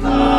Come.